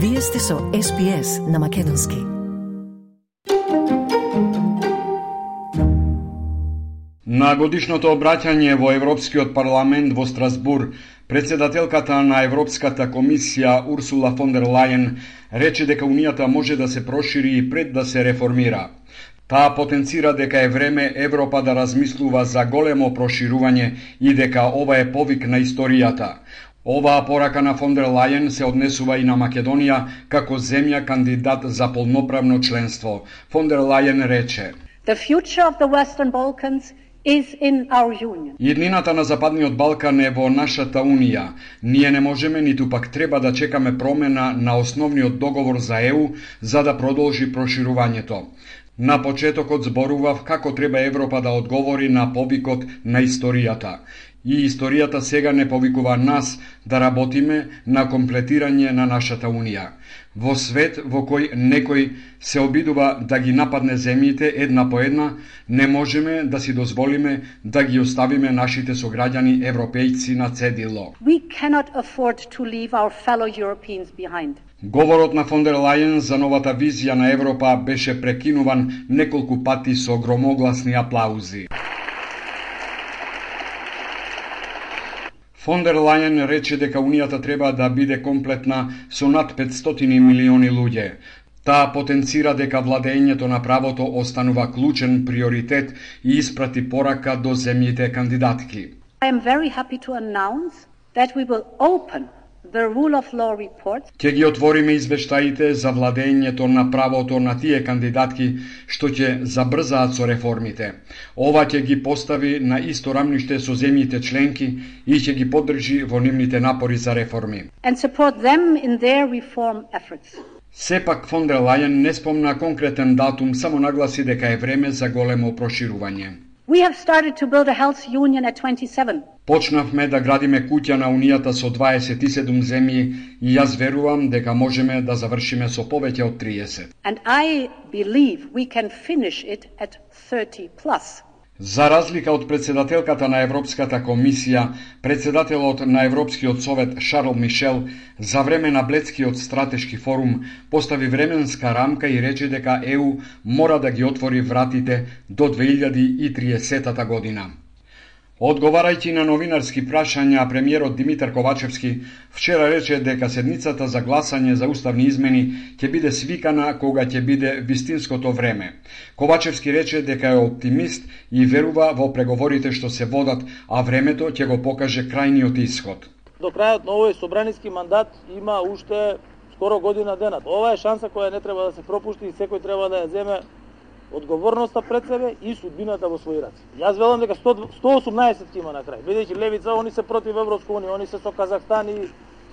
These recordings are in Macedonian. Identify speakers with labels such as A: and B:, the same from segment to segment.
A: Вие сте со SPS на Македонски. На годишното обраќање во Европскиот парламент во Страсбур, председателката на Европската комисија Урсула фон дер Лајен рече дека Унијата може да се прошири и пред да се реформира. Таа потенцира дека е време Европа да размислува за големо проширување и дека ова е повик на историјата. Оваа порака на фон дер Лајен се однесува и на Македонија како земја кандидат за полноправно членство. Фон дер Лајен рече:
B: The future of the Western Balkans is in our union.
A: Иднината на Западниот Балкан е во нашата унија. Ние не можеме ниту пак треба да чекаме промена на основниот договор за ЕУ за да продолжи проширувањето. На почетокот зборував како треба Европа да одговори на повикот на историјата. И историјата сега не повикува нас да работиме на комплетирање на нашата унија. Во свет во кој некој се обидува да ги нападне земјите една по една, не можеме да си дозволиме да ги оставиме нашите сограѓани европејци на цедило.
B: We cannot afford to leave our fellow Europeans behind.
A: Говорот на фон дер Лајен за новата визија на Европа беше прекинуван неколку пати со громогласни аплаузи. Фон дер Лајен рече дека Унијата треба да биде комплетна со над 500 милиони луѓе. Таа потенцира дека владењето на правото останува клучен приоритет и испрати порака до земјите кандидатки.
B: I am very happy to announce that we will open the rule of law report.
A: Ќе ги отвориме извештаите за владењето на правото на тие кандидатки што ќе забрзаат со реформите. Ова ќе ги постави на исто рамниште со земјите членки и ќе ги поддржи во нивните напори за реформи.
B: And support them in their reform efforts.
A: Сепак фон дер Лајен не спомна конкретен датум, само нагласи дека е време за големо проширување.
B: We have started to build a health union at 27.
A: Почнавме да градиме куќа на Унијата со 27 земји и јас верувам дека можеме да завршиме со повеќе од 30.
B: And I believe we can finish it at 30 plus.
A: За разлика од председателката на Европската комисија, председателот на Европскиот совет Шарл Мишел за време на Блецкиот стратешки форум постави временска рамка и рече дека ЕУ мора да ги отвори вратите до 2030 година. Одговарајќи на новинарски прашања, премиерот Димитар Ковачевски вчера рече дека седницата за гласање за уставни измени ќе биде свикана кога ќе биде вистинското време. Ковачевски рече дека е оптимист и верува во преговорите што се водат, а времето ќе го покаже крајниот исход.
C: До крајот на овој собраниски мандат има уште скоро година денат. Ова е шанса која не треба да се пропушти и секој треба да ја земе одговорноста пред себе и судбината во своји раци. Јас велам дека 100, 118 има на крај, бидејќи левица они се против Европска унија, они се со Казахстан и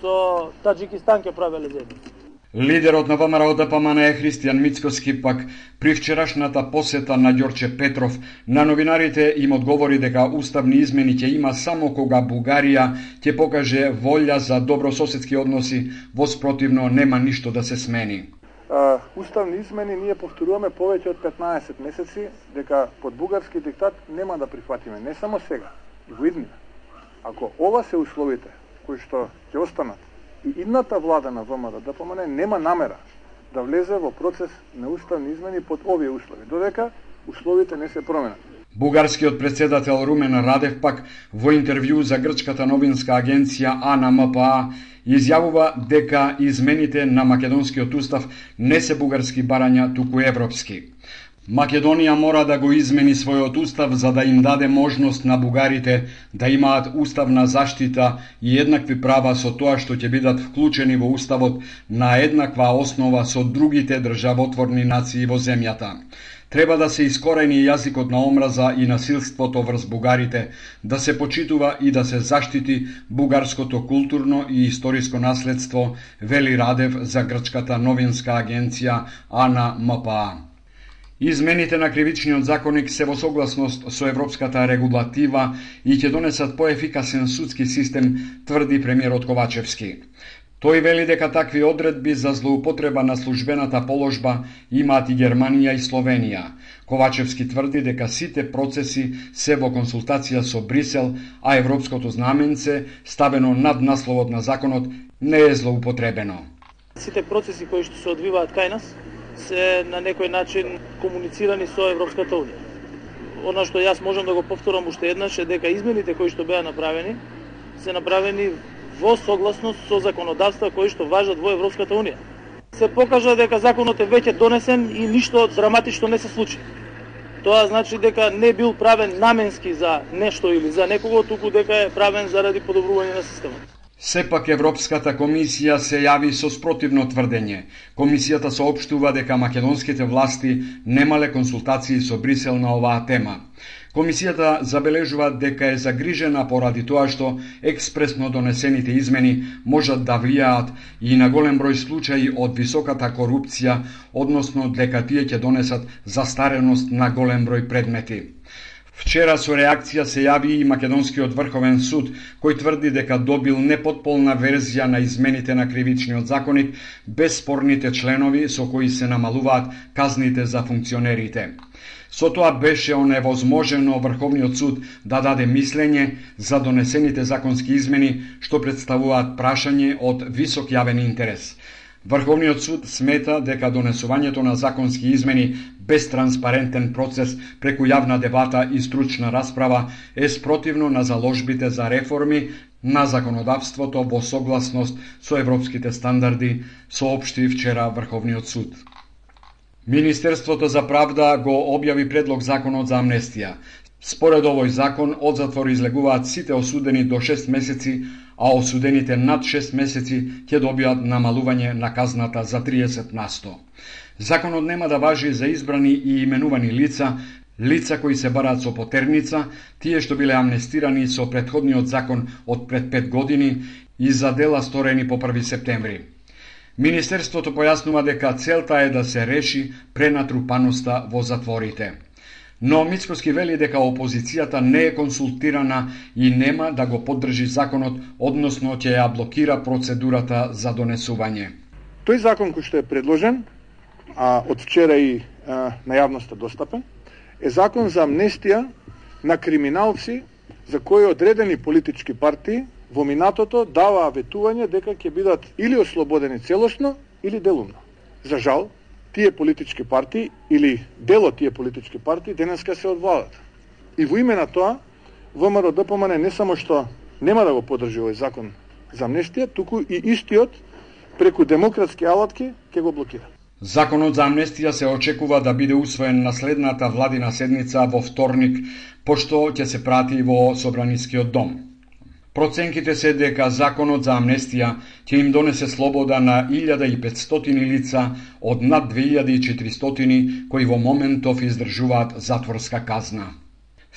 C: со Таджикистан ќе правеле заедница.
A: Лидерот на ВМРО ДПМН е Христијан Мицкоски пак при вчерашната посета на Ѓорче Петров на новинарите им одговори дека уставни измени ќе има само кога Бугарија ќе покаже волја за добрососедски односи, во спротивно нема ништо да се смени
D: уставни измени ние повторуваме повеќе од 15 месеци дека под бугарски диктат нема да прифатиме, не само сега, и во иднина. Ако ова се условите кои што ќе останат и идната влада на ВМРО да помане нема намера да влезе во процес на уставни измени под овие услови, додека условите не се променат.
A: Бугарскиот председател Румен Радев пак во интервју за грчката новинска агенција АНМПА изјавува дека измените на македонскиот устав не се бугарски барања, туку европски. Македонија мора да го измени својот устав за да им даде можност на бугарите да имаат уставна заштита и еднакви права со тоа што ќе бидат вклучени во уставот на еднаква основа со другите државотворни нации во земјата. Треба да се искорени јазикот на омраза и насилството врз бугарите, да се почитува и да се заштити бугарското културно и историско наследство, вели Радев за грчката новинска агенција АНА МПА. Измените на кривичниот законник се во согласност со европската регулатива и ќе донесат поефикасен судски систем, тврди премиерот Ковачевски. Тој вели дека такви одредби за злоупотреба на службената положба имаат и Германија и Словенија. Ковачевски тврди дека сите процеси се во консултација со Брисел, а европското знаменце, ставено над насловот на законот, не е злоупотребено.
C: Сите процеси кои што се одвиваат кај нас се на некој начин комуницирани со Европската Унија. Она што јас можам да го повторам уште еднаш е дека измените кои што беа направени се направени во согласност со законодавства кои што важат во Европската Унија. Се покажа дека законот е веќе донесен и ништо драматично не се случи. Тоа значи дека не бил правен наменски за нешто или за некого, туку дека е правен заради подобрување на системот.
A: Сепак Европската комисија се јави со спротивно тврдење. Комисијата соопштува дека македонските власти немале консултации со Брисел на оваа тема. Комисијата забележува дека е загрижена поради тоа што експресно донесените измени можат да влијаат и на голем број случаи од високата корупција, односно дека тие ќе донесат застареност на голем број предмети. Вчера со реакција се јави и Македонскиот Врховен суд, кој тврди дека добил непотполна верзија на измените на кривичниот законик без спорните членови со кои се намалуваат казните за функционерите. Со тоа беше оневозможено Врховниот суд да даде мислење за донесените законски измени што представуваат прашање од висок јавен интерес. Врховниот суд смета дека донесувањето на законски измени без транспарентен процес преку јавна дебата и стручна расправа е спротивно на заложбите за реформи на законодавството во согласност со европските стандарди, соопшти вчера Врховниот суд. Министерството за правда го објави предлог законот за амнестија. Според овој закон, од затвор излегуваат сите осудени до 6 месеци, а осудените над 6 месеци ќе добијат намалување на казната за 30 на 100. Законот нема да важи за избрани и именувани лица, лица кои се бараат со потерница, тие што биле амнестирани со предходниот закон од пред 5 години и за дела сторени по 1 септември. Министерството појаснува дека целта е да се реши пренатрупаноста во затворите. Но Мицкоски вели дека опозицијата не е консултирана и нема да го поддржи законот, односно ќе ја блокира процедурата за донесување.
D: Тој закон кој што е предложен, а од вчера и а, на јавноста достапен, е закон за амнестија на криминалци за кои одредени политички партии во минатото даваа ветување дека ќе бидат или ослободени целосно или делумно. За жал, тие политички партии или дело тие политички партии денеска се одвладат. И во име на тоа, ВМРО ДПМН не само што нема да го поддржи овој закон за амнестија, туку и истиот преку демократски алатки ќе го блокира.
A: Законот за амнестија се очекува да биде усвоен на следната владина седница во вторник, пошто ќе се прати во Собранискиот дом. Проценките се дека законот за амнестија ќе им донесе слобода на 1500 лица од над 2400 кои во моментов издржуваат затворска казна.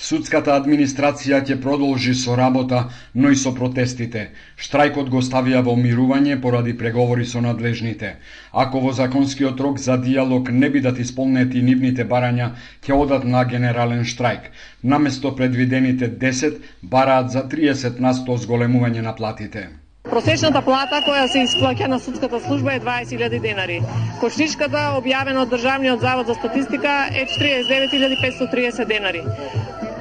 A: Судската администрација ќе продолжи со работа, но и со протестите. Штрајкот го ставија во мирување поради преговори со надлежните. Ако во законскиот рок за диалог не бидат исполнети нивните барања, ќе одат на генерален штрајк. Наместо предвидените 10, бараат за 30 на 100 зголемување на платите.
E: Просечната плата која се исплаќа на судската служба е 20.000 денари. Кошничката објавена од Државниот завод за статистика, е 49.530 денари.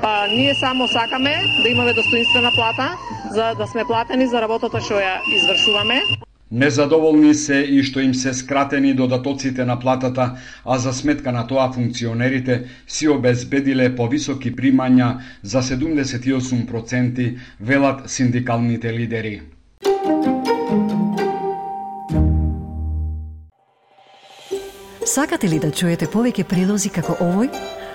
E: Па ние само сакаме да имаме достоинствена плата, за да сме платени за работата што ја извршуваме.
A: Незадоволни се и што им се скратени додатоците на платата, а за сметка на тоа функционерите си обезбедиле повисоки примања за 78%, велат синдикалните лидери.
F: Сакате ли да чуете повеќе прилози како овој?